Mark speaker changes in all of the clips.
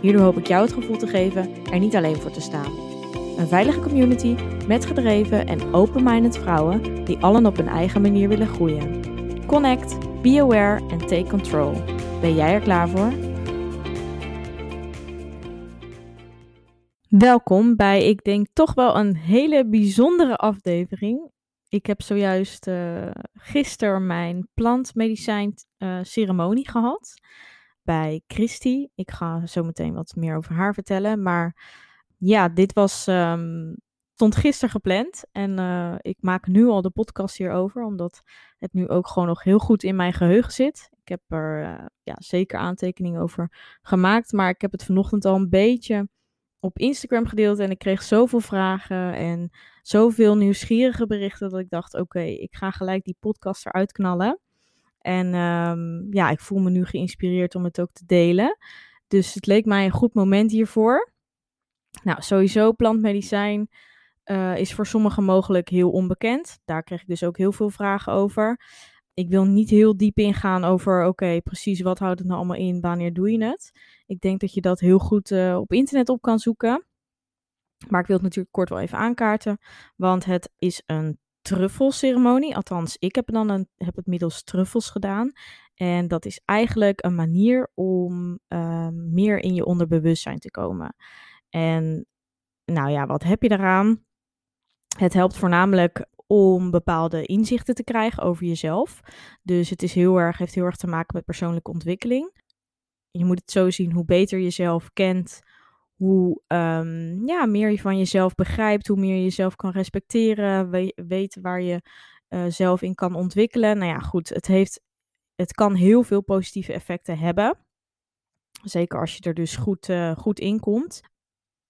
Speaker 1: Hierdoor hoop ik jou het gevoel te geven er niet alleen voor te staan. Een veilige community met gedreven en open-minded vrouwen die allen op hun eigen manier willen groeien. Connect, be aware en take control. Ben jij er klaar voor? Welkom bij, ik denk toch wel een hele bijzondere aflevering. Ik heb zojuist uh, gisteren mijn plantmedicijn uh, ceremonie gehad bij Christy. Ik ga zo meteen wat meer over haar vertellen. Maar ja, dit was, um, stond gisteren gepland. En uh, ik maak nu al de podcast hierover, omdat het nu ook gewoon nog heel goed in mijn geheugen zit. Ik heb er uh, ja, zeker aantekeningen over gemaakt. Maar ik heb het vanochtend al een beetje op Instagram gedeeld. En ik kreeg zoveel vragen en zoveel nieuwsgierige berichten. Dat ik dacht: oké, ik ga gelijk die podcast eruit knallen. En um, ja, ik voel me nu geïnspireerd om het ook te delen. Dus het leek mij een goed moment hiervoor. Nou, sowieso plantmedicijn uh, is voor sommigen mogelijk heel onbekend. Daar kreeg ik dus ook heel veel vragen over. Ik wil niet heel diep ingaan over, oké, precies wat houdt het nou allemaal in, wanneer doe je het? Ik denk dat je dat heel goed uh, op internet op kan zoeken. Maar ik wil het natuurlijk kort wel even aankaarten, want het is een truffelceremonie. Althans, ik heb, dan een, heb het middels truffels gedaan. En dat is eigenlijk een manier om uh, meer in je onderbewustzijn te komen. En nou ja, wat heb je daaraan? Het helpt voornamelijk om bepaalde inzichten te krijgen over jezelf. Dus het is heel erg, heeft heel erg te maken met persoonlijke ontwikkeling. Je moet het zo zien, hoe beter je jezelf kent, hoe um, ja, meer je van jezelf begrijpt, hoe meer je jezelf kan respecteren, we weten waar je uh, zelf in kan ontwikkelen. Nou ja, goed, het, heeft, het kan heel veel positieve effecten hebben. Zeker als je er dus goed, uh, goed in komt.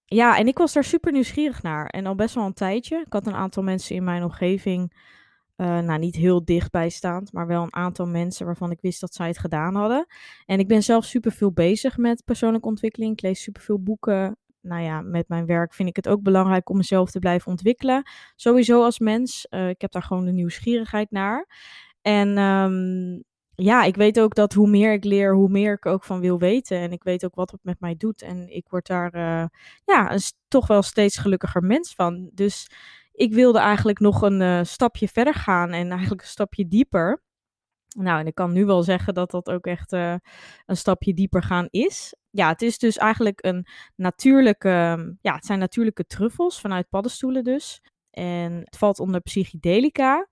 Speaker 1: Ja, en ik was daar super nieuwsgierig naar. En al best wel een tijdje. Ik had een aantal mensen in mijn omgeving uh, nou, niet heel dichtbij staand, maar wel een aantal mensen waarvan ik wist dat zij het gedaan hadden. En ik ben zelf super veel bezig met persoonlijke ontwikkeling. Ik lees super veel boeken. Nou ja, met mijn werk vind ik het ook belangrijk om mezelf te blijven ontwikkelen. Sowieso als mens. Uh, ik heb daar gewoon de nieuwsgierigheid naar. En um, ja, ik weet ook dat hoe meer ik leer, hoe meer ik ook van wil weten. En ik weet ook wat het met mij doet. En ik word daar uh, ja, een, toch wel steeds gelukkiger mens van. Dus ik wilde eigenlijk nog een uh, stapje verder gaan en eigenlijk een stapje dieper. Nou, en ik kan nu wel zeggen dat dat ook echt uh, een stapje dieper gaan is. Ja, het is dus eigenlijk een natuurlijke, ja, het zijn natuurlijke truffels vanuit paddenstoelen dus. En het valt onder psychedelica.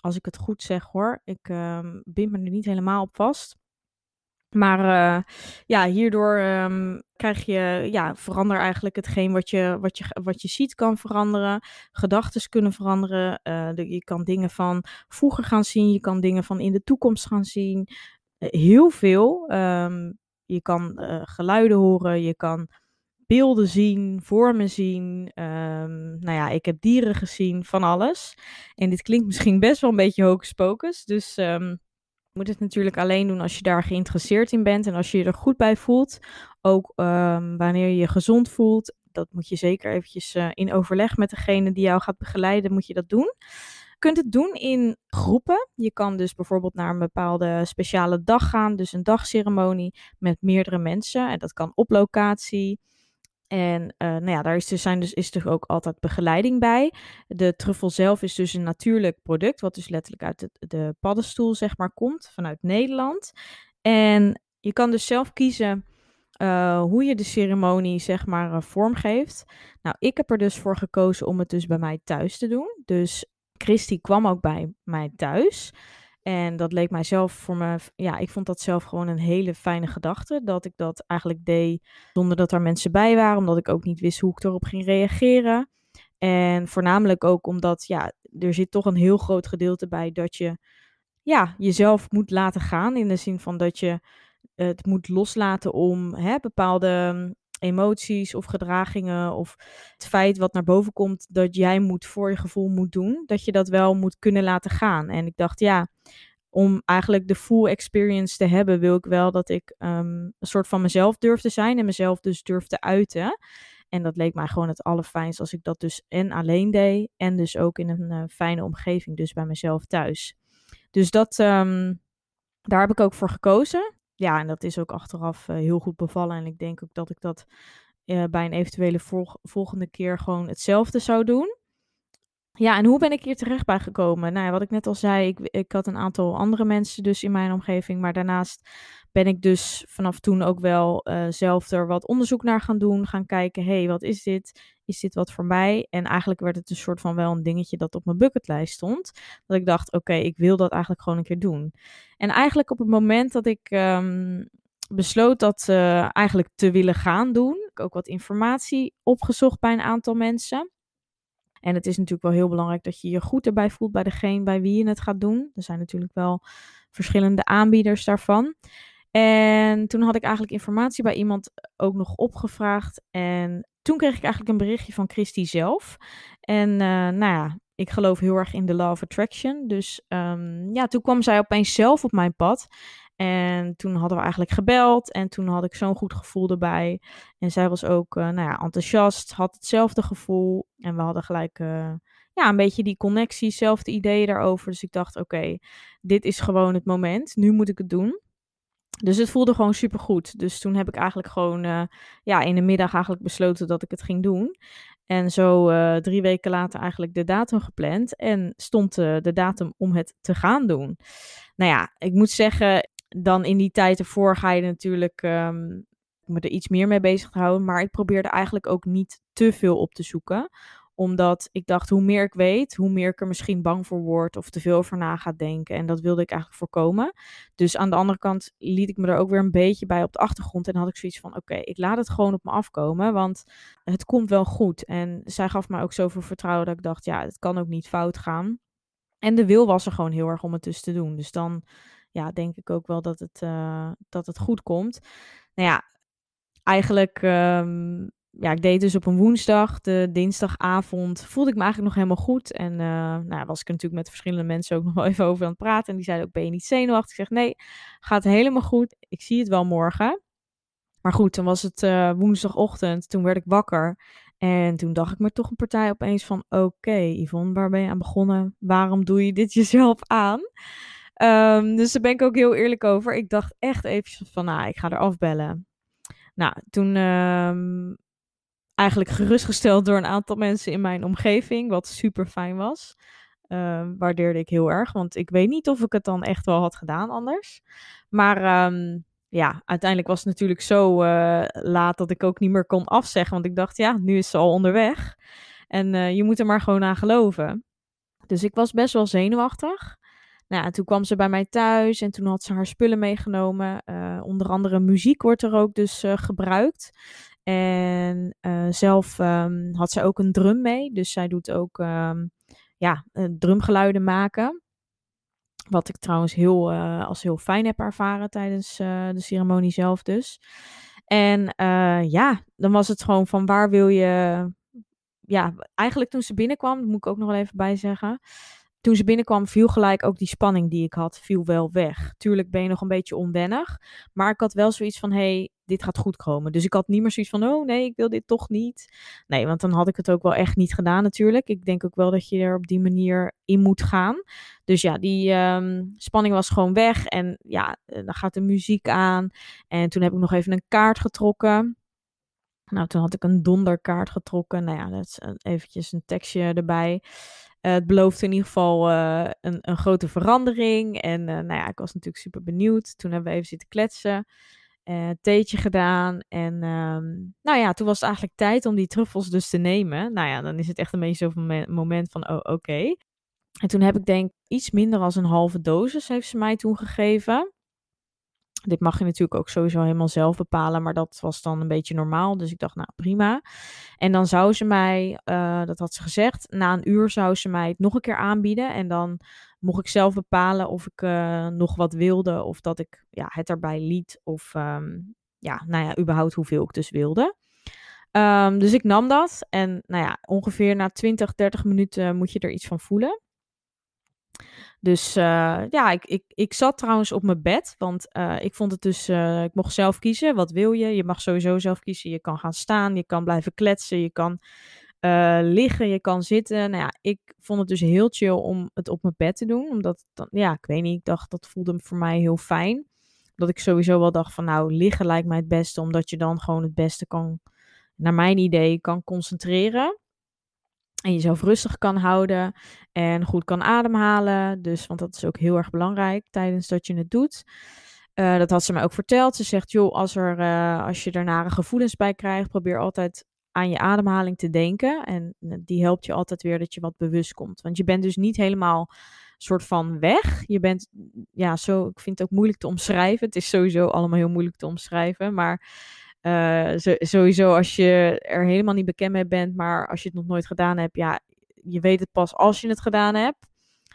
Speaker 1: Als ik het goed zeg hoor. Ik uh, bind me er niet helemaal op vast. Maar uh, ja, hierdoor um, krijg je, ja, verander eigenlijk hetgeen wat je, wat je, wat je ziet kan veranderen. Gedachten kunnen veranderen. De, je kan dingen van vroeger gaan zien. Je kan dingen van in de toekomst gaan zien. Uh, heel veel. Um, je kan geluiden horen. Je kan beelden zien, vormen zien. Um, nou ja, ik heb dieren gezien, van alles. En dit klinkt misschien best wel een beetje hocus. Dus moet het natuurlijk alleen doen als je daar geïnteresseerd in bent en als je je er goed bij voelt. Ook um, wanneer je je gezond voelt. Dat moet je zeker eventjes uh, in overleg met degene die jou gaat begeleiden, moet je dat doen. Je kunt het doen in groepen. Je kan dus bijvoorbeeld naar een bepaalde speciale dag gaan, dus een dagceremonie met meerdere mensen. En dat kan op locatie. En uh, nou ja, daar is dus, zijn dus, is dus ook altijd begeleiding bij. De truffel zelf is dus een natuurlijk product, wat dus letterlijk uit de, de paddenstoel zeg maar komt, vanuit Nederland. En je kan dus zelf kiezen uh, hoe je de ceremonie zeg maar uh, vormgeeft. Nou, ik heb er dus voor gekozen om het dus bij mij thuis te doen. Dus Christy kwam ook bij mij thuis. En dat leek mij zelf voor me, ja, ik vond dat zelf gewoon een hele fijne gedachte. Dat ik dat eigenlijk deed zonder dat er mensen bij waren, omdat ik ook niet wist hoe ik erop ging reageren. En voornamelijk ook omdat, ja, er zit toch een heel groot gedeelte bij dat je, ja, jezelf moet laten gaan. In de zin van dat je het moet loslaten om hè, bepaalde emoties of gedragingen of het feit wat naar boven komt dat jij moet voor je gevoel moet doen, dat je dat wel moet kunnen laten gaan. En ik dacht, ja, om eigenlijk de full experience te hebben, wil ik wel dat ik ehm, een soort van mezelf durf te zijn en mezelf dus durf te uiten. En dat leek mij gewoon het allerfijnst als ik dat dus en alleen deed en dus ook in een uh, fijne omgeving, dus bij mezelf thuis. Dus dat, ehm, daar heb ik ook voor gekozen. Ja, en dat is ook achteraf uh, heel goed bevallen. En ik denk ook dat ik dat uh, bij een eventuele volg volgende keer gewoon hetzelfde zou doen. Ja, en hoe ben ik hier terecht bij gekomen? Nou wat ik net al zei, ik, ik had een aantal andere mensen dus in mijn omgeving. Maar daarnaast ben ik dus vanaf toen ook wel uh, zelf er wat onderzoek naar gaan doen. Gaan kijken, hé, hey, wat is dit? Is dit wat voor mij? En eigenlijk werd het een soort van wel een dingetje dat op mijn bucketlijst stond. Dat ik dacht, oké, ik wil dat eigenlijk gewoon een keer doen. En eigenlijk op het moment dat ik um, besloot dat eigenlijk te willen gaan doen. Ik ook wat informatie opgezocht bij een aantal mensen. En het is natuurlijk wel heel belangrijk dat je je goed erbij voelt bij degene bij wie je het gaat doen. Er zijn natuurlijk wel verschillende aanbieders daarvan. En toen had ik eigenlijk informatie bij iemand ook nog opgevraagd. En toen kreeg ik eigenlijk een berichtje van Christy zelf. En uh, nou ja, ik geloof heel erg in de law attraction. Dus um, ja, toen kwam zij opeens zelf op mijn pad. En toen hadden we eigenlijk gebeld en toen had ik zo'n goed gevoel erbij. En zij was ook uh, nou ja, enthousiast, had hetzelfde gevoel. En we hadden gelijk uh, ja, een beetje die connectie, hetzelfde ideeën daarover. Dus ik dacht, oké, dit is gewoon het moment. Nu moet ik het doen. Dus het voelde gewoon super goed. Dus toen heb ik eigenlijk gewoon uh, ja, in de middag eigenlijk besloten dat ik het ging doen. En zo uh, drie weken later eigenlijk de datum gepland. En stond uh, de datum om het te gaan doen. Nou ja, ik moet zeggen, dan in die tijd ervoor ga je natuurlijk um, me er iets meer mee bezig houden. Maar ik probeerde eigenlijk ook niet te veel op te zoeken omdat ik dacht, hoe meer ik weet, hoe meer ik er misschien bang voor word of te veel over na ga denken. En dat wilde ik eigenlijk voorkomen. Dus aan de andere kant liet ik me er ook weer een beetje bij op de achtergrond. En had ik zoiets van, oké, ik laat het gewoon op me afkomen, want het komt wel goed. En zij gaf mij ook zoveel vertrouwen dat ik dacht, ja, het kan ook niet fout gaan. En de wil was er gewoon heel erg om het dus te doen. Dus dan ja, denk ik ook wel dat het, uh, dat het goed komt. Nou ja, eigenlijk um, ja, ik deed dus op een woensdag, de dinsdagavond, voelde ik me eigenlijk nog helemaal goed. En uh, nou, was ik natuurlijk met verschillende mensen ook nog wel even over aan het praten. En die zeiden ook, ben je niet zenuwachtig? Ik zeg, nee, gaat helemaal goed. Ik zie het wel morgen. Maar goed, toen was het uh, woensdagochtend, toen werd ik wakker. En toen dacht ik me toch een partij opeens van, oké Yvonne, waar ben je aan begonnen? Waarom doe je dit jezelf aan? Um, dus daar ben ik ook heel eerlijk over. Ik dacht echt eventjes van, nou, ik ga er afbellen. Nou, toen um, eigenlijk gerustgesteld door een aantal mensen in mijn omgeving, wat super fijn was. Uh, waardeerde ik heel erg, want ik weet niet of ik het dan echt wel had gedaan anders. Maar um, ja, uiteindelijk was het natuurlijk zo uh, laat dat ik ook niet meer kon afzeggen, want ik dacht, ja, nu is ze al onderweg. En uh, je moet er maar gewoon aan geloven. Dus ik was best wel zenuwachtig. Nou, en toen kwam ze bij mij thuis en toen had ze haar spullen meegenomen. Uh, onder andere muziek wordt er ook dus uh, gebruikt. En uh, zelf um, had zij ook een drum mee. Dus zij doet ook um, ja, drumgeluiden maken. Wat ik trouwens heel, als heel fijn heb ervaren tijdens de ceremonie zelf dus. En ja, dan was het gewoon van waar wil je... Ja, eigenlijk toen ze binnenkwam, moet ik ook nog wel even bij zeggen toen ze binnenkwam, viel gelijk ook die spanning die ik had, viel wel weg. Tuurlijk ben je nog een beetje onwennig, maar ik had wel zoiets van, hey, dit gaat goed komen. Dus ik had niet meer zoiets van, oh nee, ik wil dit toch niet. Nee, want dan had ik het ook wel echt niet gedaan natuurlijk. Ik denk ook wel dat je er op die manier in moet gaan. Dus ja, die um, spanning was gewoon weg en ja, eh, dan gaat de muziek aan. En toen heb ik nog even een kaart getrokken. Nou, toen had ik een donderkaart getrokken. Nou ja, dat is eventjes een tekstje erbij. Uh, het belooft in ieder geval uh, een, een, grote verandering. En uh, nou ja, ik was natuurlijk super benieuwd. Toen hebben we even zitten kletsen. theetje gedaan. En um, nou ja, toen was het eigenlijk tijd om die truffels dus te nemen. Nou ja, dan is het echt een beetje zo'n moment van, oh oké. En toen heb ik denk iets minder dan een halve dosis heeft ze mij toen gegeven. Dit mag je natuurlijk ook sowieso helemaal zelf bepalen, maar dat was dan een beetje normaal. Dus ik dacht, nou prima. En dan zou ze mij, uh, dat had ze gezegd, na een uur zou ze mij het nog een keer aanbieden. En dan mocht ik zelf bepalen of ik uh, nog wat wilde of dat ik ja, het erbij liet. Of um, ja, nou ja, überhaupt hoeveel ik dus wilde. Ehm, dus ik nam dat. En nou ja, ongeveer na 20, 30 minuten moet je er iets van voelen. Dus uh, ja, ik, ik, ik zat trouwens op mijn bed, want uh, ik vond het dus, uh, ik mocht zelf kiezen. Wat wil je? Je mag sowieso zelf kiezen. Je kan gaan staan, je kan blijven kletsen, je kan liggen, je kan zitten. Nou ja, ik vond het dus heel chill om het op mijn bed te doen, omdat, dan, ja, ik weet niet, ik dacht dat voelde voor mij heel fijn. Dat ik sowieso wel dacht van, nou, liggen lijkt mij het beste, omdat je dan gewoon het beste kan, naar mijn idee, kan concentreren. En jezelf rustig kan houden en goed kan ademhalen. Dus, want dat is ook heel erg belangrijk tijdens dat je het doet. Uh, dat had ze mij ook verteld. Ze zegt, joh, als, er, uh, als je er nare gevoelens bij krijgt, probeer altijd aan je ademhaling te denken. En eh, die helpt je altijd weer dat je wat bewust komt. Want je bent dus niet helemaal soort van weg. Je bent, ja, zo, ik vind het ook moeilijk te omschrijven. Het is sowieso allemaal heel moeilijk te omschrijven. Maar uh, sowieso als je er helemaal niet bekend mee bent, maar als je het nog nooit gedaan hebt, ja, je weet het pas als je het gedaan hebt.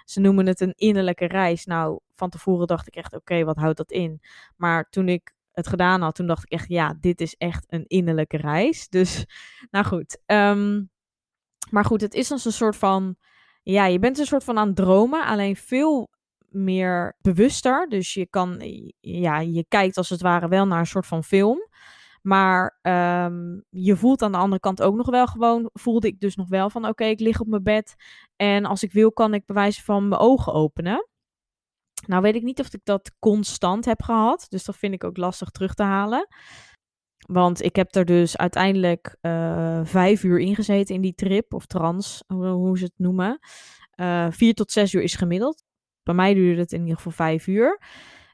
Speaker 1: Ze noemen het een innerlijke reis. Nou, van tevoren dacht ik echt, oké, wat houdt dat in? Maar toen ik het gedaan had, toen dacht ik echt, ja, dit is echt een innerlijke reis. Dus, nou goed. Um, maar goed, het is als een soort van, ja, je bent een soort van aan het dromen, alleen veel meer bewuster. Dus je kan, ja, je kijkt als het ware wel naar een soort van film. Maar um, je voelt aan de andere kant ook nog wel gewoon, voelde ik dus nog wel van oké, ik lig op mijn bed en als ik wil kan ik bewijzen van mijn ogen openen. Nou weet ik niet of ik dat constant heb gehad, dus dat vind ik ook lastig terug te halen. Want ik heb er dus uiteindelijk uh, vijf uur ingezeten in die trip, of trans, hoe, hoe ze het noemen. Uh, vier tot zes uur is gemiddeld. Bij mij duurde het in ieder geval vijf uur.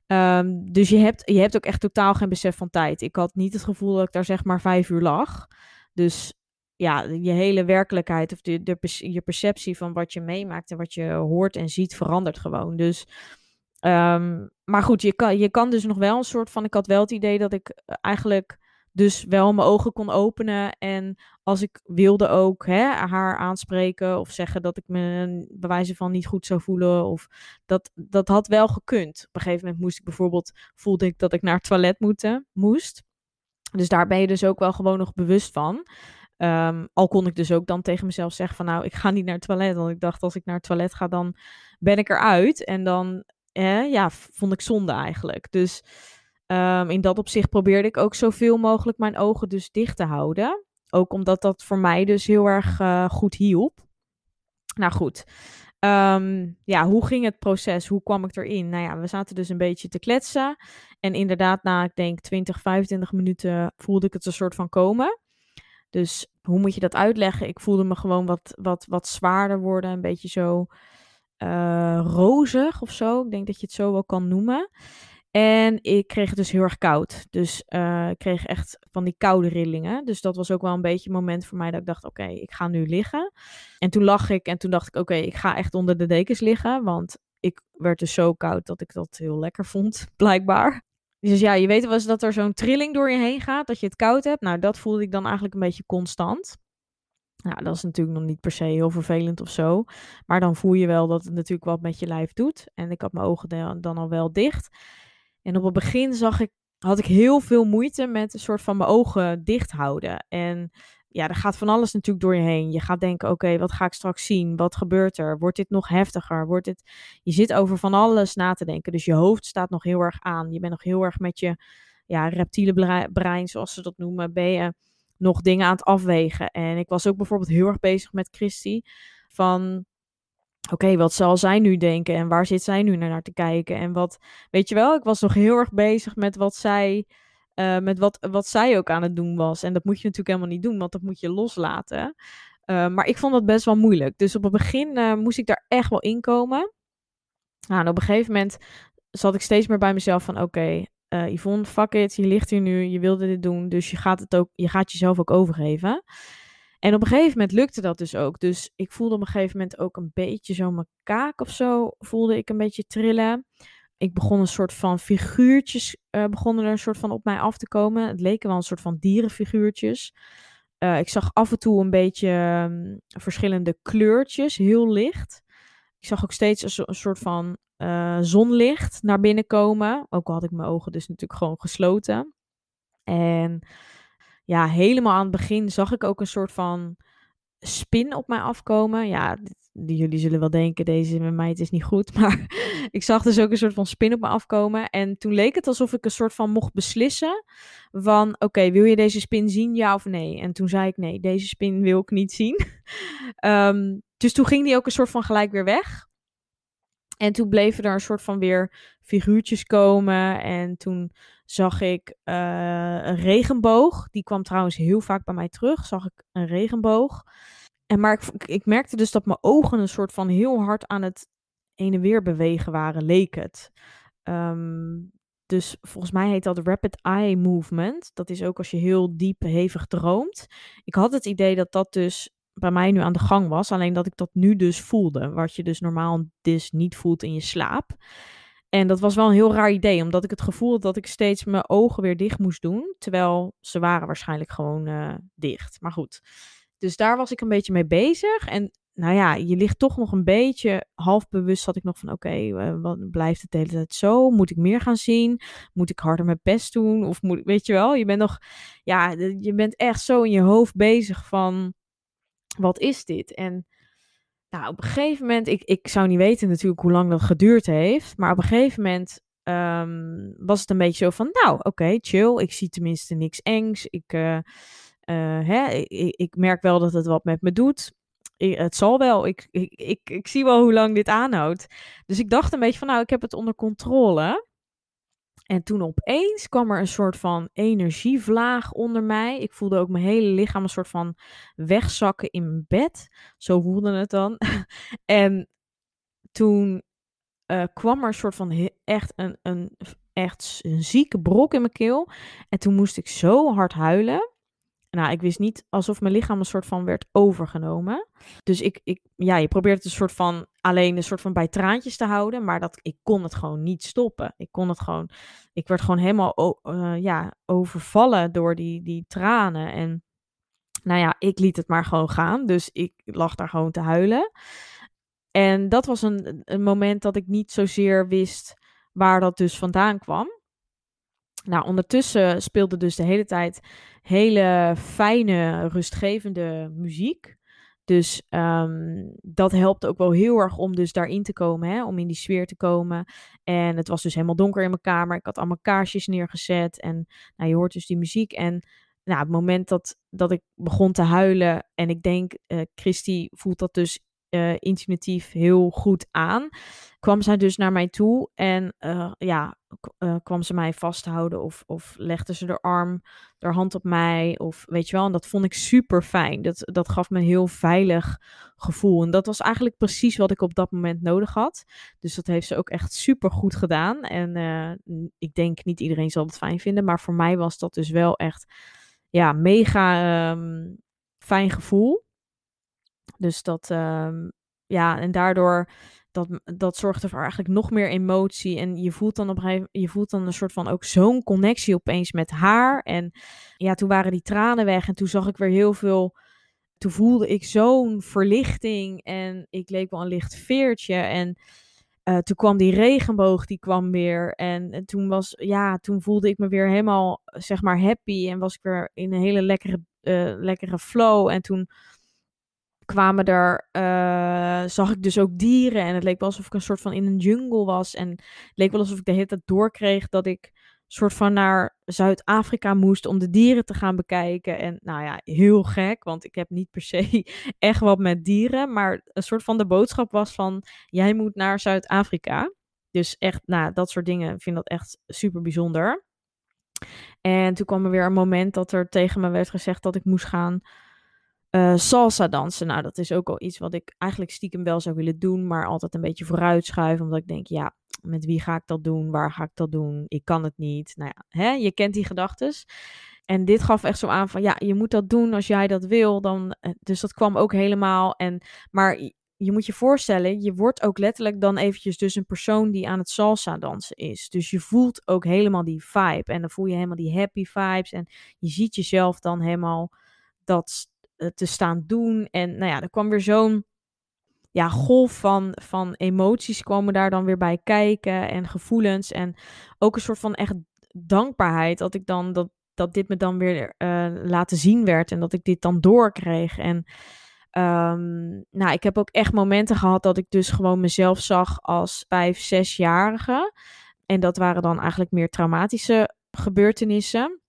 Speaker 1: Um, dus je hebt, je hebt ook echt totaal geen besef van tijd. Ik had niet het gevoel dat ik daar zeg maar vijf uur lag. Dus ja, je hele werkelijkheid of de, je perceptie van wat je meemaakt en wat je hoort en ziet verandert gewoon. Dus, um, maar goed, je kan, je kan dus nog wel een soort van. Ik had wel het idee dat ik eigenlijk dus wel mijn ogen kon openen. En als ik wilde ook hè, haar aanspreken of zeggen dat ik me bewijzen van niet goed zou voelen. Of dat, dat had wel gekund. Op een gegeven moment moest ik bijvoorbeeld, voelde ik dat ik naar het toilet moeten, moest. Dus daar ben je dus ook wel gewoon nog bewust van. Um, al kon ik dus ook dan tegen mezelf zeggen van nou, ik ga niet naar het toilet. Want ik dacht als ik naar het toilet ga, dan ben ik eruit. En dan ja, vond ik zonde eigenlijk. Dus Um, in dat opzicht probeerde ik ook zoveel mogelijk mijn ogen dus dicht te houden. Ook omdat dat voor mij dus heel erg uh, goed hielp. Nou goed. Um, ja, hoe ging het proces? Hoe kwam ik erin? Nou ja, we zaten dus een beetje te kletsen. En inderdaad, na ik denk 20, 25 minuten voelde ik het een soort van komen. Dus hoe moet je dat uitleggen? Ik voelde me gewoon wat, wat, wat zwaarder worden. Een beetje zo uh, rozig of zo. Ik denk dat je het zo wel kan noemen. En ik kreeg het dus heel erg koud. Dus uh, ik kreeg echt van die koude rillingen. Dus dat was ook wel een beetje een moment voor mij dat ik dacht: oké, ik ga nu liggen. En toen lag ik en toen dacht ik: oké, ik ga echt onder de dekens liggen. Want ik werd dus zo koud dat ik dat heel lekker vond, blijkbaar. Dus ja, je weet wel eens dat er zo'n trilling door je heen gaat, dat je het koud hebt. Nou, dat voelde ik dan eigenlijk een beetje constant. Nou, dat is natuurlijk nog niet per se heel vervelend of zo. Maar dan voel je wel dat het natuurlijk wat met je lijf doet. En ik had mijn ogen dan al wel dicht. En op het begin zag ik, had ik heel veel moeite met een soort van mijn ogen dicht houden. En ja, er gaat van alles natuurlijk door je heen. Je gaat denken, oké, wat ga ik straks zien? Wat gebeurt er? Wordt dit nog heftiger? Wordt dit... Je zit over van alles na te denken. Dus je hoofd staat nog heel erg aan. Je bent nog heel erg met je ja, reptiele brein, zoals ze dat noemen, ben je nog dingen aan het afwegen. En ik was ook bijvoorbeeld heel erg bezig met Christy. Van oké, wat zal zij nu denken en waar zit zij nu naar te kijken? En wat, weet je wel, ik was nog heel erg bezig met wat zij, uh, met wat, wat zij ook aan het doen was. En dat moet je natuurlijk helemaal niet doen, want dat moet je loslaten. Uh, maar ik vond dat best wel moeilijk. Dus op het begin uh, moest ik daar echt wel in komen. Nou, en op een gegeven moment zat ik steeds meer bij mezelf van, oké, Yvonne, fuck it, je ligt hier nu, je wilde dit doen, dus je gaat, het ook, je gaat jezelf ook overgeven. En op een gegeven moment lukte dat dus ook. Dus ik voelde op een gegeven moment ook een beetje zo mijn kaak of zo, voelde ik een beetje trillen. Ik begon een soort van figuurtjes, uh, begonnen er een soort van op mij af te komen. Het leken wel een soort van dierenfiguurtjes. Uh, ik zag af en toe een beetje um, verschillende kleurtjes, heel licht. Ik zag ook steeds een, soort van uh, zonlicht naar binnen komen. Ook al had ik mijn ogen dus natuurlijk gewoon gesloten. En ja, helemaal aan het begin zag ik ook een soort van spin op mij afkomen. Ja, die, jullie zullen wel denken, deze met mij is niet goed. Maar ik zag dus ook een soort van spin op me afkomen. En toen leek het alsof ik een soort van mocht beslissen van... Oké, wil je deze spin zien, ja of nee? En toen zei ik nee, deze spin wil ik niet zien. Ehm, dus toen ging die ook een soort van gelijk weer weg. En toen bleven er een soort van weer figuurtjes komen. En toen zag ik uh, een regenboog. Die kwam trouwens heel vaak bij mij terug. Zag ik een regenboog. En maar ik, ik merkte dus dat mijn ogen een soort van heel hard aan het heen en weer bewegen waren, leek het. Um, dus volgens mij heet dat rapid eye movement. Dat is ook als je heel diep, hevig droomt. Ik had het idee dat dat dus bij mij nu aan de gang was. Alleen dat ik dat nu dus voelde. Wat je dus normaal dus niet voelt in je slaap. En dat was wel een heel raar idee, omdat ik het gevoel had dat ik steeds mijn ogen weer dicht moest doen. Terwijl ze waren waarschijnlijk gewoon uh, dicht. Maar goed. Dus daar was ik een beetje mee bezig. En nou ja, je ligt toch nog een beetje half bewust. Had ik nog van: oké, uh, wat blijft het de hele tijd zo? Moet ik meer gaan zien? Moet ik harder mijn best doen? Of moet weet je wel? Je bent nog, ja, je bent echt zo in je hoofd bezig van: wat is dit? En nou, op een gegeven moment, ik, ik zou niet weten natuurlijk hoe lang dat geduurd heeft, maar op een gegeven moment um, was het een beetje zo van: nou, oké, chill. Ik zie tenminste niks engs. Ik. Uh, uh, hè, ik, ik, merk wel dat het wat met me doet het zal wel. Ik, ik, ik, ik zie wel hoe lang dit aanhoudt. Dus ik dacht een beetje van, nou, ik heb het onder controle. En toen opeens kwam er een soort van energievlaag onder mij. Ik voelde ook mijn hele lichaam een soort van wegzakken in mijn bed. Zo voelde het dan. en toen uh, kwam er een soort van echt een, een, echt een zieke brok in mijn keel. En toen moest ik zo hard huilen. Nou, ik wist niet alsof mijn lichaam een soort van werd overgenomen. Dus ik, ik ja, je probeert het een soort van alleen een soort van bij traantjes te houden, maar dat ik kon het gewoon niet stoppen. Ik kon het gewoon, ik werd gewoon helemaal uh, ja, overvallen door die, die tranen. En nou ja, ik liet het maar gewoon gaan. Dus ik lag daar gewoon te huilen. En dat was een, een moment dat ik niet zozeer wist waar dat dus vandaan kwam. Nou, ondertussen speelde dus de hele tijd hele fijne, rustgevende muziek. Dus um, dat helpt ook wel heel erg om dus daarin te komen, hè? om in die sfeer te komen. En het was dus helemaal donker in mijn kamer. Ik had allemaal kaarsjes neergezet en nou, je hoort dus die muziek. En nou, het moment dat, dat ik begon te huilen en ik denk, uh, Christy voelt dat dus uh, intuïtief heel goed aan. Kwam zij dus naar mij toe en uh, ja, uh, kwam ze mij vasthouden of, of legde ze de arm, haar hand op mij of weet je wel. En dat vond ik super fijn. Dat, dat gaf me een heel veilig gevoel. En dat was eigenlijk precies wat ik op dat moment nodig had. Dus dat heeft ze ook echt super goed gedaan. En ik denk niet iedereen zal het fijn vinden, maar voor mij was dat dus wel echt ja, mega um, fijn gevoel. Dus dat, um, ja, en daardoor, dat, dat zorgt er voor eigenlijk nog meer emotie. En je voelt dan op je voelt dan een soort van ook zo'n connectie opeens met haar. En ja, toen waren die tranen weg en toen zag ik weer heel veel. Toen voelde ik zo'n verlichting en ik leek wel een licht veertje. En uh, toen kwam die regenboog, die kwam weer. En, en, toen was, ja, toen voelde ik me weer helemaal, zeg maar, happy. En was ik weer in een hele lekkere, uh, lekkere flow. En toen kwamen er, uh, zag ik dus ook dieren. En het leek wel alsof ik een soort van in een jungle was. En het leek wel alsof ik de hele tijd doorkreeg dat ik soort van naar Zuid-Afrika moest om de dieren te gaan bekijken. En nou ja, heel gek, want ik heb niet per se echt wat met dieren. Maar een soort van de boodschap was van, jij moet naar Zuid-Afrika. Dus echt, nou, dat soort dingen, ik vind dat echt super bijzonder. En toen kwam er weer een moment dat er tegen me werd gezegd dat ik moest gaan uh, salsa dansen. Nou, dat is ook al iets wat ik eigenlijk stiekem wel zou willen doen, maar altijd een beetje vooruitschuiven. Omdat ik denk, ja, met wie ga ik dat doen? Waar ga ik dat doen? Ik kan het niet. Nou ja, hè? je kent die gedachten. En dit gaf echt zo aan van, ja, je moet dat doen als jij dat wil. Dan, eh, dus dat kwam ook helemaal. En, maar je moet je voorstellen, je wordt ook letterlijk dan eventjes dus een persoon die aan het salsa dansen is. Dus je voelt ook helemaal die vibe. En dan voel je helemaal die happy vibes. En je ziet jezelf dan helemaal dat eh, te staan doen. En nou ja, er kwam weer zo'n ja, golf van, van emoties komen daar dan weer bij kijken en gevoelens. En ook een soort van echt dankbaarheid dat ik dan dat, dat dit me dan weer uh, laten zien werd en dat ik dit dan doorkreeg. En um, nou, ik heb ook echt momenten gehad dat ik dus gewoon mezelf zag als vijf, zesjarige. En dat waren dan eigenlijk meer traumatische gebeurtenissen.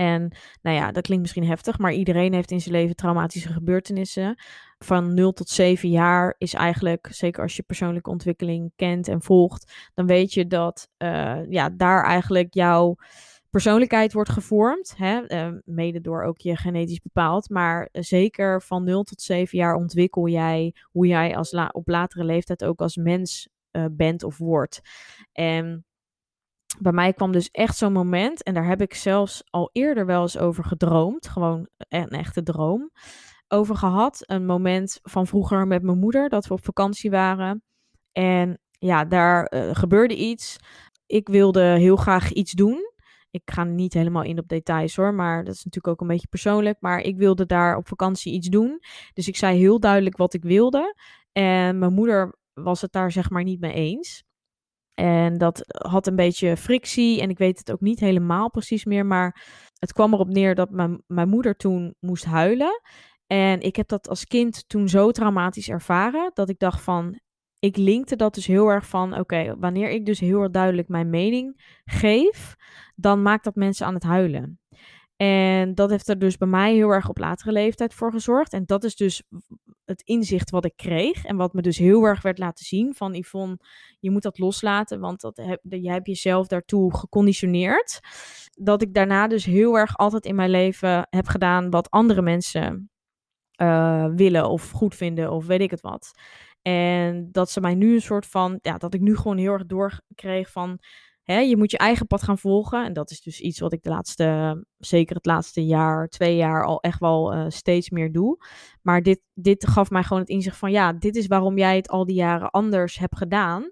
Speaker 1: En nou ja, dat klinkt misschien heftig, maar iedereen heeft in zijn leven traumatische gebeurtenissen. Van 0 tot 7 jaar is eigenlijk, zeker als je persoonlijke ontwikkeling kent en volgt, dan weet je dat uh, ja, daar eigenlijk jouw persoonlijkheid wordt gevormd. Hè? Uh, mede door ook je genetisch bepaald. Maar zeker van 0 tot 7 jaar ontwikkel jij hoe jij als op latere leeftijd ook als mens bent of wordt. En bij mij kwam dus echt zo'n moment, en daar heb ik zelfs al eerder wel eens over gedroomd, gewoon een echte droom, over gehad. Een moment van vroeger met mijn moeder, dat we op vakantie waren. En ja, daar uh, gebeurde iets. Ik wilde heel graag iets doen. Ik ga niet helemaal in op details hoor, maar dat is natuurlijk ook een beetje persoonlijk. Maar ik wilde daar op vakantie iets doen. Dus ik zei heel duidelijk wat ik wilde. En mijn moeder was het daar zeg maar niet mee eens. En dat had een beetje frictie. En ik weet het ook niet helemaal precies meer. Maar het kwam erop neer dat mijn, mijn moeder toen moest huilen. En ik heb dat als kind toen zo traumatisch ervaren. Dat ik dacht van. Ik linkte dat dus heel erg van. Oké, wanneer ik dus heel erg duidelijk mijn mening geef. Dan maakt dat mensen aan het huilen. En dat heeft er dus bij mij heel erg op latere leeftijd voor gezorgd. En dat is dus het inzicht wat ik kreeg. En wat me dus heel erg werd laten zien van Yvonne, je moet dat loslaten. Want dat heb, je hebt jezelf daartoe geconditioneerd. Dat ik daarna dus heel erg altijd in mijn leven heb gedaan wat andere mensen uh, willen of goed vinden of weet ik het wat. En dat ze mij nu een soort van, ja, dat ik nu gewoon heel erg doorkreeg van Je moet je eigen pad gaan volgen. En dat is dus iets wat ik de laatste, zeker het laatste jaar, twee jaar al echt wel uh, steeds meer doe. Maar dit, dit gaf mij gewoon het inzicht van ja, dit is waarom jij het al die jaren anders hebt gedaan.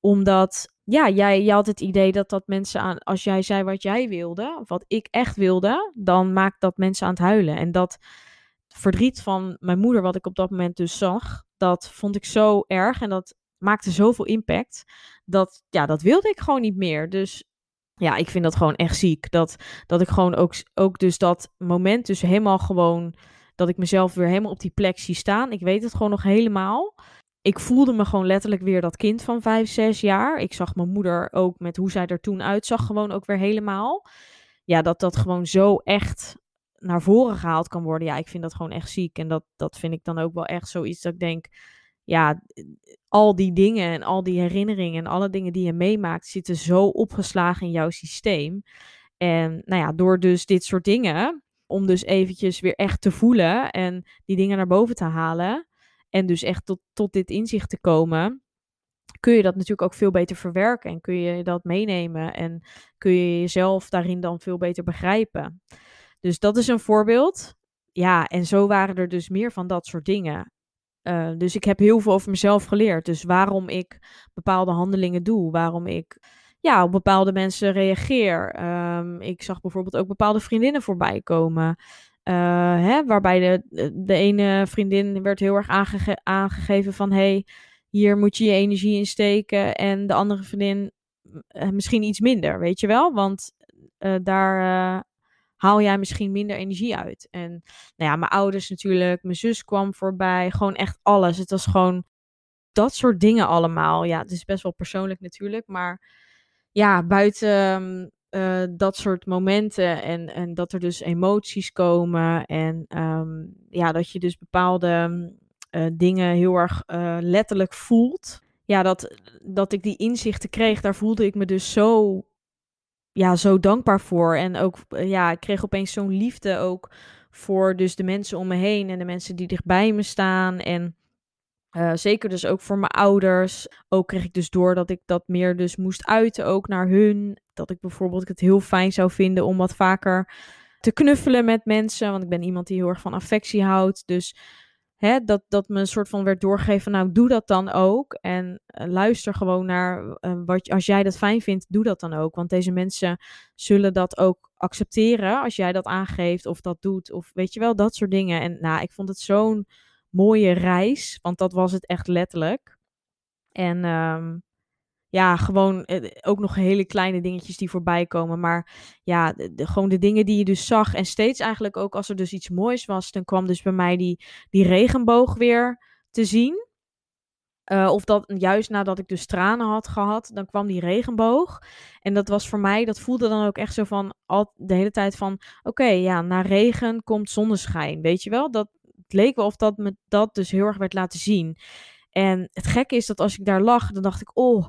Speaker 1: Omdat ja, jij, jij had het idee dat dat mensen aan, als jij zei wat jij wilde, of wat ik echt wilde, dan maakt dat mensen aan het huilen. En dat verdriet van mijn moeder, wat ik op dat moment dus zag, dat vond ik zo erg. En dat maakte zoveel impact. Dat, ja, dat wilde ik gewoon niet meer. Dus ja, ik vind dat gewoon echt ziek. Dat, dat ik gewoon ook, ook dus dat moment dus helemaal gewoon... Dat ik mezelf weer helemaal op die plek zie staan. Ik weet het gewoon nog helemaal. Ik voelde me gewoon letterlijk weer dat kind van vijf, zes jaar. Ik zag mijn moeder ook met hoe zij er toen uitzag gewoon ook weer helemaal. Ja, dat dat gewoon zo echt naar voren gehaald kan worden. Ja, ik vind dat gewoon echt ziek. En dat, dat vind ik dan ook wel echt zoiets dat ik denk ja, al die dingen en al die herinneringen en alle dingen die je meemaakt zitten zo opgeslagen in jouw systeem. En nou ja, door dus dit soort dingen, om dus eventjes weer echt te voelen en die dingen naar boven te halen en dus echt tot, tot dit inzicht te komen, kun je dat natuurlijk ook veel beter verwerken en kun je dat meenemen en kun je jezelf daarin dan veel beter begrijpen. Dus dat is een voorbeeld. Ja, en zo waren er dus meer van dat soort dingen. Uh, dus ik heb heel veel over mezelf geleerd. Dus waarom ik bepaalde handelingen doe, waarom ik ja, op bepaalde mensen reageer. Um, ik zag bijvoorbeeld ook bepaalde vriendinnen voorbij komen. Uh, hè, waarbij de, de ene vriendin werd heel erg aange aangegeven van... hey, hier moet je je energie in steken. En de andere vriendin misschien iets minder, weet je wel? Want daar haal jij misschien minder energie uit. En nou ja, mijn ouders natuurlijk, mijn zus kwam voorbij, gewoon echt alles. Het was gewoon dat soort dingen allemaal. Ja, het is best wel persoonlijk natuurlijk, maar ja, buiten uh, dat soort momenten en, en dat er dus emoties komen en um, ja, dat je dus bepaalde uh, dingen heel erg uh, letterlijk voelt. Ja, dat, dat ik die inzichten kreeg, daar voelde ik me dus zo ja, zo dankbaar voor. En ook, eh, ja, ik kreeg opeens zo'n liefde ook voor dus de mensen om me heen en de mensen die dichtbij me staan. En uh, zeker dus ook voor mijn ouders. Ook kreeg ik dus door dat ik dat meer dus moest uiten ook naar hun. Dat ik bijvoorbeeld het heel fijn zou vinden om wat vaker te knuffelen met mensen. Want ik ben iemand die heel erg van affectie houdt. Dus dat, dat me een soort van werd doorgegeven, nou doe dat dan ook. En uh, luister gewoon naar uh, wat, als jij dat fijn vindt, doe dat dan ook. Want deze mensen zullen dat ook accepteren als jij dat aangeeft of dat doet. Of weet je wel, dat soort dingen. En nou, ik vond het zo'n mooie reis, want dat was het echt letterlijk. En um, ja, gewoon eh, ook nog hele kleine dingetjes die voorbij komen. Maar ja, de, gewoon de dingen die je dus zag. En steeds eigenlijk ook als er dus iets moois was, dan kwam dus bij mij die, die regenboog weer te zien. Uh, of dat juist nadat ik dus tranen had gehad, dan kwam die regenboog. En dat was voor mij, dat voelde dan ook echt zo van al de hele tijd van: oké, ja, na regen komt zonneschijn. Weet je wel? Dat leek wel of dat me dat dus heel erg werd laten zien. En het gekke is dat als ik daar lag, dan dacht ik: oh,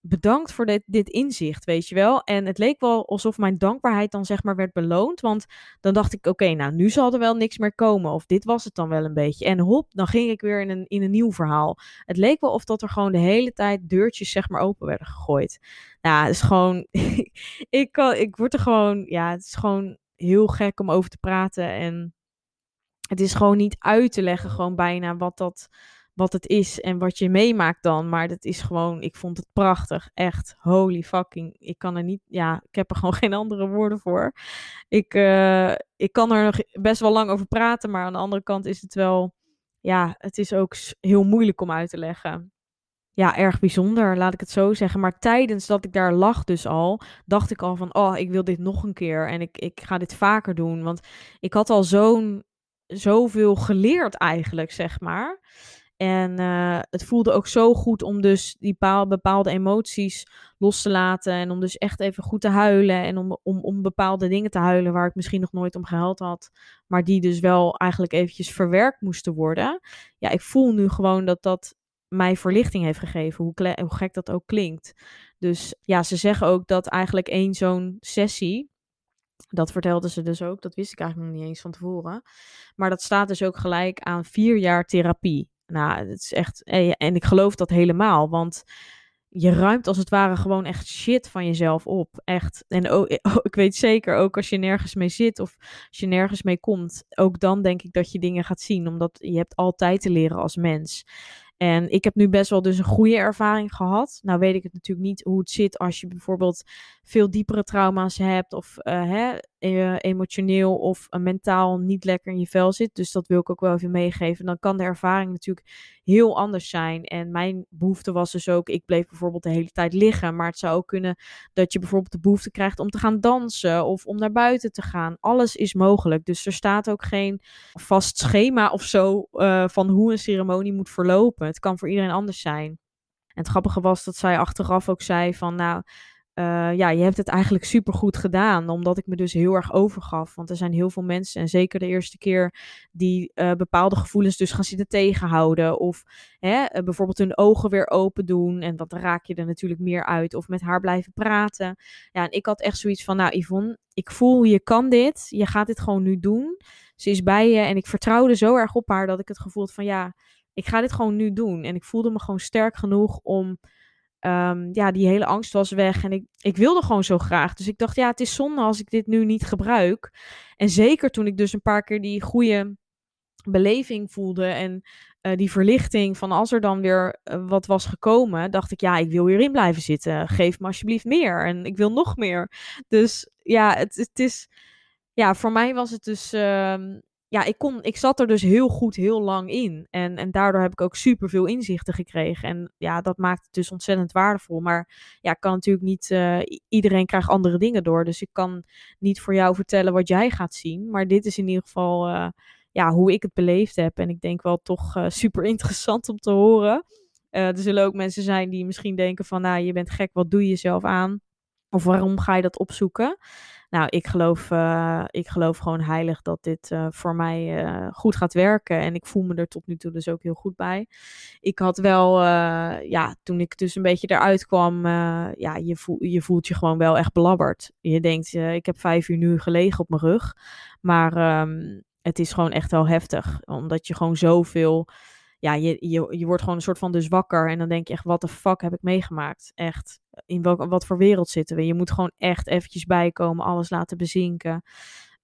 Speaker 1: bedankt voor dit, dit inzicht, weet je wel. En het leek wel alsof mijn dankbaarheid dan zeg maar werd beloond. Want dan dacht ik, oké, nou nu zal er wel niks meer komen. Of dit was het dan wel een beetje. En hop, dan ging ik weer in een, in een nieuw verhaal. Het leek wel of dat er gewoon de hele tijd deurtjes zeg maar open werden gegooid. Nou, het is gewoon, ik, kan, ik word er gewoon, ja, het is gewoon heel gek om over te praten. En het is gewoon niet uit te leggen, gewoon bijna wat dat wat het is en wat je meemaakt dan. Maar dat is gewoon, ik vond het prachtig. Echt, holy fucking. Ik kan er niet, ja, ik heb er gewoon geen andere woorden voor. Ik, uh, ik kan er nog best wel lang over praten, maar aan de andere kant is het wel, ja, het is ook heel moeilijk om uit te leggen. Ja, erg bijzonder, laat ik het zo zeggen. Maar tijdens dat ik daar lag dus al, dacht ik al van, oh, ik wil dit nog een keer. En ik, ik ga dit vaker doen. Want ik had al zo'n, zoveel geleerd eigenlijk, zeg maar. En uh, het voelde ook zo goed om dus die bepaalde emoties los te laten. En om dus echt even goed te huilen. En om, om, om bepaalde dingen te huilen waar ik misschien nog nooit om gehuild had. Maar die dus wel eigenlijk eventjes verwerkt moesten worden. Ja, ik voel nu gewoon dat dat mij verlichting heeft gegeven. Hoe, hoe gek dat ook klinkt. Dus ja, ze zeggen ook dat eigenlijk één zo'n sessie. Dat vertelde ze dus ook. Dat wist ik eigenlijk nog niet eens van tevoren. Maar dat staat dus ook gelijk aan vier jaar therapie. Nou, het is echt. Eh, en ik geloof dat helemaal. Want je ruimt als het ware gewoon echt shit van jezelf op. Echt. En ook, ik weet zeker, ook als je nergens mee zit of als je nergens mee komt, ook dan denk ik dat je dingen gaat zien. Omdat je hebt altijd te leren als mens. En ik heb nu best wel dus een goede ervaring gehad. Nou weet ik het natuurlijk niet hoe het zit als je bijvoorbeeld veel diepere trauma's hebt of uh, hè, emotioneel of uh, mentaal niet lekker in je vel zit. Dus dat wil ik ook wel even meegeven. Dan kan de ervaring natuurlijk heel anders zijn. En mijn behoefte was dus ook, ik bleef bijvoorbeeld de hele tijd liggen. Maar het zou ook kunnen dat je bijvoorbeeld de behoefte krijgt om te gaan dansen of om naar buiten te gaan. Alles is mogelijk. Dus er staat ook geen vast schema of zo uh, van hoe een ceremonie moet verlopen. Het kan voor iedereen anders zijn. En het grappige was dat zij achteraf ook zei van, nou, uh, ja, je hebt het eigenlijk super goed gedaan, omdat ik me dus heel erg overgaf. Want er zijn heel veel mensen, en zeker de eerste keer, die uh, bepaalde gevoelens dus gaan zitten tegenhouden. Of hè, uh, bijvoorbeeld hun ogen weer open doen. En dat raak je er natuurlijk meer uit. Of met haar blijven praten. Ja, en ik had echt zoiets van, nou Yvonne, ik voel je kan dit. Je gaat dit gewoon nu doen. Ze is bij je en ik vertrouwde zo erg op haar dat ik het gevoel had van, ja, ik ga dit gewoon nu doen. En ik voelde me gewoon sterk genoeg om um, ja, die hele angst was weg. En ik, ik wilde gewoon zo graag. Dus ik dacht, ja, het is zonde als ik dit nu niet gebruik. En zeker toen ik dus een paar keer die goede beleving voelde en uh, die verlichting van als er dan weer uh, wat was gekomen, dacht ik, ja, ik wil hierin blijven zitten. Geef me alsjeblieft meer. En ik wil nog meer. Dus ja, het, het is. Ja, voor mij was het dus. Uh, ja, ik, kon, ik zat er dus heel goed heel lang in. En, en daardoor heb ik ook super veel inzichten gekregen. En ja, dat maakt het dus ontzettend waardevol. Maar ja, kan natuurlijk niet. Uh, iedereen krijgt andere dingen door. Dus ik kan niet voor jou vertellen wat jij gaat zien. Maar dit is in ieder geval uh, ja, hoe ik het beleefd heb. En ik denk wel toch uh, super interessant om te horen. er zullen ook mensen zijn die misschien denken van, nou, je bent gek, wat doe je jezelf aan? Of waarom ga je dat opzoeken? Nou, ik geloof, uh, ik geloof gewoon heilig dat dit uh, voor mij uh, goed gaat werken. En ik voel me er tot nu toe dus ook heel goed bij. Ik had wel, ja, toen ik dus een beetje eruit kwam, ja, je, voel, je voelt je gewoon wel echt belabberd. Je denkt, ik heb vijf uur nu gelegen op mijn rug. Maar um, het is gewoon echt wel heftig. Omdat je gewoon zoveel ja, je, je, je wordt gewoon een soort van dus wakker. En dan denk je echt, wat de fuck heb ik meegemaakt? Echt, in welk, wat voor wereld zitten we? Je moet gewoon echt eventjes bijkomen, alles laten bezinken.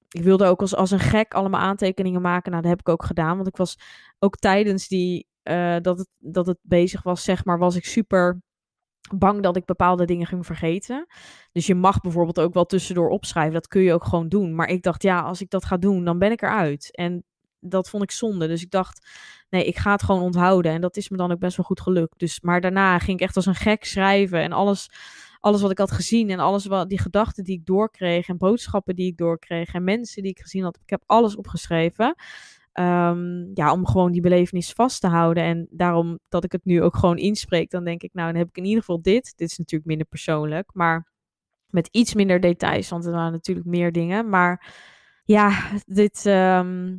Speaker 1: Ik wilde ook als, als een gek allemaal aantekeningen maken. Nou, dat heb ik ook gedaan. Want ik was ook tijdens die, uh, dat, het, dat het bezig was, zeg maar, was ik super bang dat ik bepaalde dingen ging vergeten. Dus je mag bijvoorbeeld ook wel tussendoor opschrijven. Dat kun je ook gewoon doen. Maar ik dacht, ja, als ik dat ga doen, dan ben ik eruit. En dat vond ik zonde. Dus ik dacht, nee, ik ga het gewoon onthouden. En dat is me dan ook best wel goed gelukt. Dus, maar daarna ging ik echt als een gek schrijven. En alles, alles wat ik had gezien en alles wat die gedachten die ik doorkreeg. En boodschappen die ik doorkreeg. En mensen die ik gezien had. Ik heb alles opgeschreven. Ehm, ja, om gewoon die belevenis vast te houden. En daarom dat ik het nu ook gewoon inspreek, dan denk ik, nou, dan heb ik in ieder geval dit. Dit is natuurlijk minder persoonlijk, maar met iets minder details, want er waren natuurlijk meer dingen. Maar ja, dit, ehm,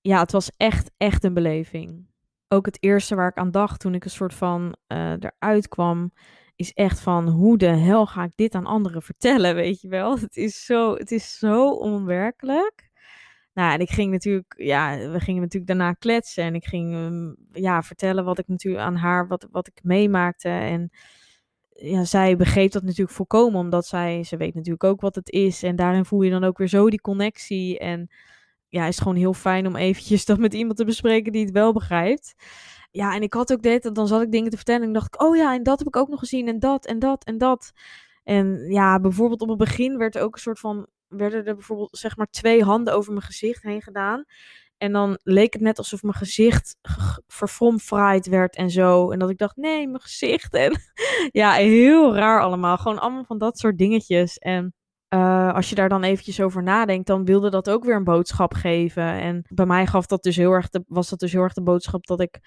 Speaker 1: ja, het was echt, echt een beleving. Ook het eerste waar ik aan dacht toen ik een soort van uh, eruit kwam, is echt van hoe de hel ga ik dit aan anderen vertellen, weet je wel? Het is zo, het is zo onwerkelijk. Nou, en ik ging natuurlijk, ja, we gingen natuurlijk daarna kletsen en ik ging um, ja, vertellen wat ik natuurlijk aan haar, wat, wat ik meemaakte. En ja, zij begreep dat natuurlijk volkomen, omdat zij, ze weet natuurlijk ook wat het is. En daarin voel je dan ook weer zo die connectie. En ja, is gewoon heel fijn om eventjes dat met iemand te bespreken die het wel begrijpt. Ja, en ik had ook dit, dan zat ik dingen te vertellen en dacht ik, oh ja, en dat heb ik ook nog gezien en dat en dat en dat. En ja, bijvoorbeeld op het begin werd ook een soort van werden er bijvoorbeeld zeg maar twee handen over mijn gezicht heen gedaan. En dan leek het net alsof mijn gezicht verfromfraaid werd en zo. En dat ik dacht, nee, mijn gezicht. En ja, heel raar allemaal. Gewoon allemaal van dat soort dingetjes. En uh, als je daar dan eventjes over nadenkt, dan wilde dat ook weer een boodschap geven. En bij mij gaf dat dus heel erg de, was dat dus heel erg de boodschap dat ik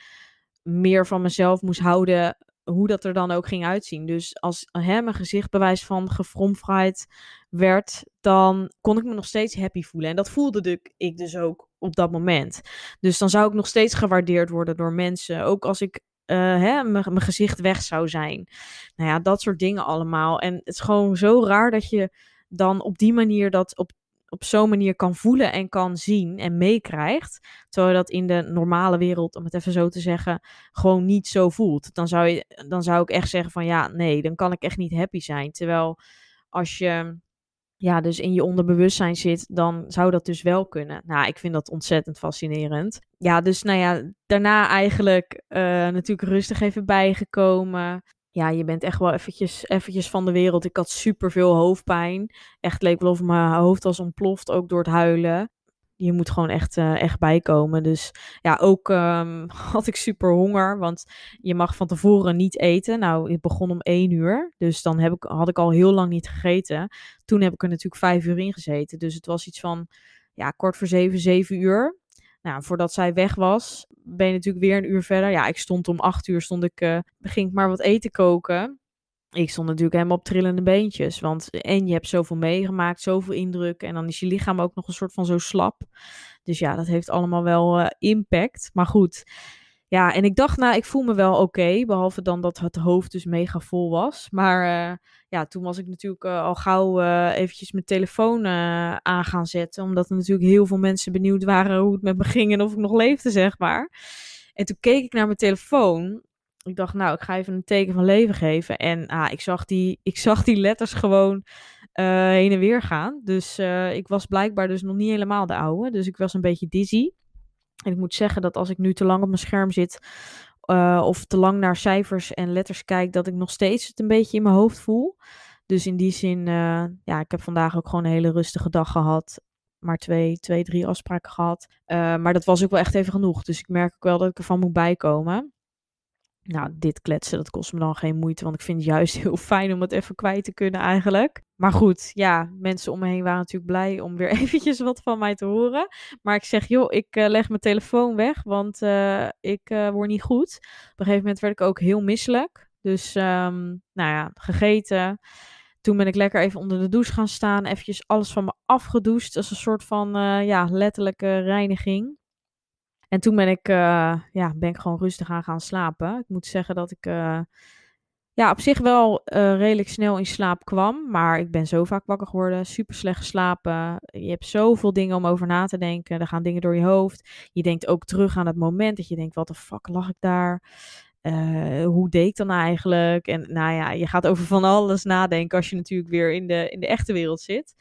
Speaker 1: meer van mezelf moest houden hoe dat er dan ook ging uitzien. Dus als hè, mijn gezicht bewijs van gefromfraaid werd, dan kon ik me nog steeds happy voelen. En dat voelde ik dus ook op dat moment. Dus dan zou ik nog steeds gewaardeerd worden door mensen. Ook als ik uh, mijn gezicht weg zou zijn. Nou ja, dat soort dingen allemaal. En het is gewoon zo raar dat je dan op die manier dat op op zo'n manier kan voelen en kan zien en meekrijgt. Terwijl je dat in de normale wereld, om het even zo te zeggen, gewoon niet zo voelt. Dan zou, je, dan zou ik echt zeggen van ja, nee, dan kan ik echt niet happy zijn. Terwijl als je ja, dus in je onderbewustzijn zit, dan zou dat dus wel kunnen. Nou, ik vind dat ontzettend fascinerend. Ja, dus nou ja, daarna eigenlijk uh, natuurlijk rustig even bijgekomen ja, je bent echt wel eventjes, eventjes van de wereld. Ik had super veel hoofdpijn. Echt leek wel of mijn hoofd was ontploft, ook door het huilen. Je moet gewoon echt, uh, echt bijkomen. Dus ja, ook um, had ik super honger. Want je mag van tevoren niet eten. Nou, het begon om één uur. Dus dan heb ik, had ik al heel lang niet gegeten. Toen heb ik er natuurlijk vijf uur in gezeten. Dus het was iets van ja, kort voor zeven, zeven uur. Nou, voordat zij weg was, ben je natuurlijk weer een uur verder. Ja, ik stond om acht uur, stond ik, uh, ik maar wat eten koken. Ik stond natuurlijk helemaal op trillende beentjes. Want en je hebt zoveel meegemaakt, zoveel indruk. En dan is je lichaam ook nog een soort van zo slap. Dus ja, dat heeft allemaal wel uh, impact. Maar goed, ja, en ik dacht, nou, ik voel me wel oké. behalve dan dat het hoofd dus mega vol was. Maar uh, ja, toen was ik natuurlijk uh, al gauw uh, eventjes mijn telefoon aan gaan zetten. Omdat er natuurlijk heel veel mensen benieuwd waren hoe het met me ging en of ik nog leefde, zeg maar. En toen keek ik naar mijn telefoon. Ik dacht, nou, ik ga even een teken van leven geven. En ah, ik, zag die, ik zag die letters gewoon heen en weer gaan. Dus ik was blijkbaar dus nog niet helemaal de oude. Dus ik was een beetje dizzy. En ik moet zeggen dat als ik nu te lang op mijn scherm zit uh, of te lang naar cijfers en letters kijk, dat ik nog steeds het een beetje in mijn hoofd voel. Dus in die zin, uh, ja, ik heb vandaag ook gewoon een hele rustige dag gehad. Maar twee, twee drie afspraken gehad. Uh, maar dat was ook wel echt even genoeg. Dus ik merk ook wel dat ik ervan moet bijkomen. Nou, dit kletsen, dat kost me dan geen moeite, want ik vind het juist heel fijn om het even kwijt te kunnen eigenlijk. Maar goed, ja, mensen om me heen waren natuurlijk blij om weer eventjes wat van mij te horen. Maar ik zeg, joh, ik uh, leg mijn telefoon weg, want uh, ik uh, word niet goed. Op een gegeven moment werd ik ook heel misselijk. Dus, um, nou ja, gegeten. Toen ben ik lekker even onder de douche gaan staan, eventjes alles van me afgedoucht. als een soort van, ja, letterlijke reiniging. En toen ben ik, uh, ja, ben ik gewoon rustig aan gaan slapen. Ik moet zeggen dat ik uh, ja, op zich wel uh, redelijk snel in slaap kwam. Maar ik ben zo vaak wakker geworden. Super slecht geslapen. Je hebt zoveel dingen om over na te denken. Er gaan dingen door je hoofd. Je denkt ook terug aan het moment dat je denkt: wat de fuck lag ik daar? hoe deed ik dan eigenlijk? En nou ja, je gaat over van alles nadenken als je natuurlijk weer in de, in de echte wereld zit.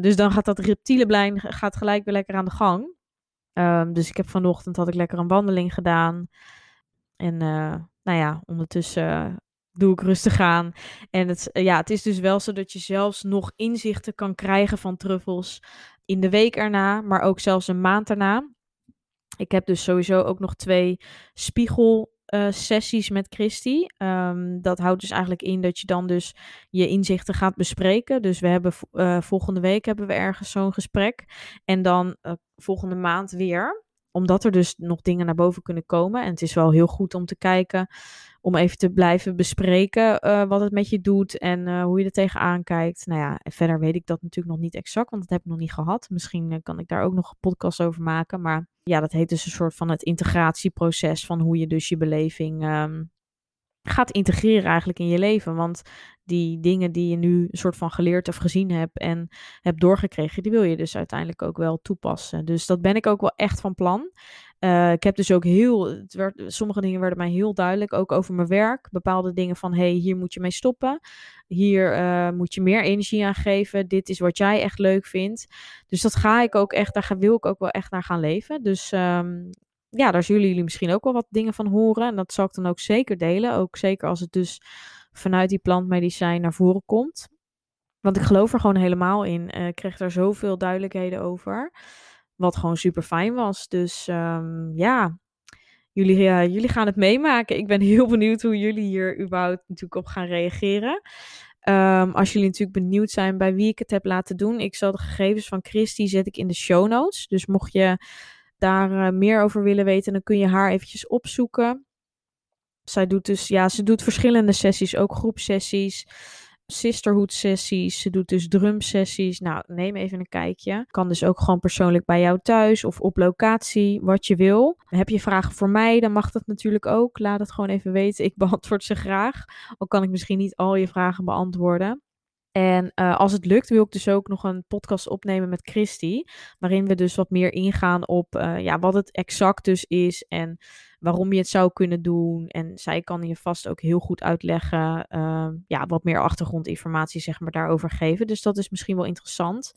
Speaker 1: dus dan gaat dat reptiele gaat gelijk weer lekker aan de gang. Um, dus ik heb vanochtend had ik lekker een wandeling gedaan. En uh, nou ja, ondertussen doe ik rustig aan. En het, ja, het is dus wel zo dat je zelfs nog inzichten kan krijgen van truffels in de week erna, maar ook zelfs een maand erna. Ik heb dus sowieso ook nog twee spiegel uh, sessies met Christy. Um, dat houdt dus eigenlijk in dat je dan dus je inzichten gaat bespreken. Dus we hebben uh, volgende week hebben we ergens zo'n gesprek. En dan uh, volgende maand weer. Omdat er dus nog dingen naar boven kunnen komen. En het is wel heel goed om te kijken om even te blijven bespreken uh, wat het met je doet en uh, hoe je er tegenaan kijkt. Nou ja, verder weet ik dat natuurlijk nog niet exact, want dat heb ik nog niet gehad. Misschien uh, kan ik daar ook nog een podcast over maken. Maar ja, dat heet dus een soort van het integratieproces van hoe je dus je beleving um, gaat integreren eigenlijk in je leven. Want die dingen die je nu een soort van geleerd of gezien hebt en hebt doorgekregen, die wil je dus uiteindelijk ook wel toepassen. Dus dat ben ik ook wel echt van plan. Uh, ik heb dus ook heel, het werd, sommige dingen werden mij heel duidelijk, ook over mijn werk. Bepaalde dingen van, hey, hier moet je mee stoppen. Hier uh, moet je meer energie aan geven. Dit is wat jij echt leuk vindt. Dus dat ga ik ook echt, daar wil ik ook wel echt naar gaan leven. Dus um, ja, daar zullen jullie misschien ook wel wat dingen van horen. En dat zal ik dan ook zeker delen. Ook zeker als het dus vanuit die plantmedicijn naar voren komt. Want ik geloof er gewoon helemaal in. Uh, ik kreeg daar zoveel duidelijkheden over. Wat gewoon super fijn was. Dus um, ja, jullie, uh, jullie gaan het meemaken. Ik ben heel benieuwd hoe jullie hier überhaupt natuurlijk op gaan reageren. Um, als jullie natuurlijk benieuwd zijn bij wie ik het heb laten doen. Ik zal de gegevens van Christy zet ik in de show notes. Dus mocht je daar uh, meer over willen weten, dan kun je haar eventjes opzoeken. Zij doet dus, ja, ze doet verschillende sessies, ook groepsessies sisterhood sessies. Ze doet dus drum sessies. Nou, neem even een kijkje. Kan dus ook gewoon persoonlijk bij jou thuis of op locatie, wat je wil. Heb je vragen voor mij, dan mag dat natuurlijk ook. Laat het gewoon even weten. Ik beantwoord ze graag. Al kan ik misschien niet al je vragen beantwoorden. En uh, als het lukt, wil ik dus ook nog een podcast opnemen met Christy. Waarin we dus wat meer ingaan op uh, ja, wat het exact dus is. En waarom je het zou kunnen doen. En zij kan je vast ook heel goed uitleggen, uh, ja, wat meer achtergrondinformatie zeg maar daarover geven. Dus dat is misschien wel interessant.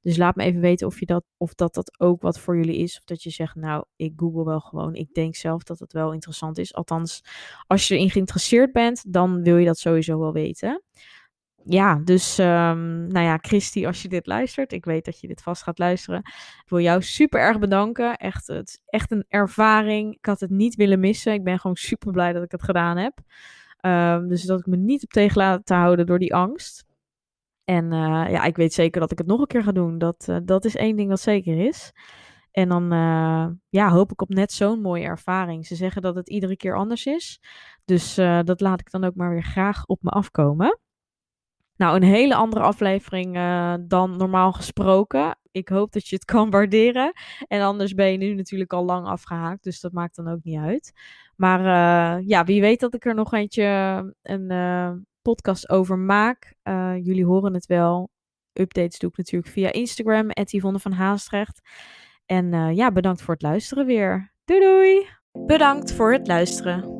Speaker 1: Dus laat me even weten of, je dat, of dat, dat ook wat voor jullie is. Of dat je zegt, nou, ik google wel gewoon. Ik denk zelf dat het wel interessant is. Althans, als je erin geïnteresseerd bent, dan wil je dat sowieso wel weten ja, dus um, nou ja, Christy, als je dit luistert, ik weet dat je dit vast gaat luisteren. Ik wil jou super erg bedanken. Echt, het is echt een ervaring. Ik had het niet willen missen. Ik ben gewoon super blij dat ik het gedaan heb. Um, dus dat ik me niet op tegen laten houden door die angst. En uh, ja, ik weet zeker dat ik het nog een keer ga doen. Dat, uh, dat is één ding wat zeker is. En dan uh, ja, hoop ik op net zo'n mooie ervaring. Ze zeggen dat het iedere keer anders is. Dus dat laat ik dan ook maar weer graag op me afkomen. Nou, een hele andere aflevering uh, dan normaal gesproken. Ik hoop dat je het kan waarderen. En anders ben je nu natuurlijk al lang afgehaakt, dus dat maakt dan ook niet uit. Maar uh, ja, wie weet dat ik er nog eentje een uh, podcast over maak. jullie horen het wel. Updates doe ik natuurlijk via Instagram, Yvonne van Haastrecht. En ja, bedankt voor het luisteren weer. Doei doei! Bedankt voor het luisteren.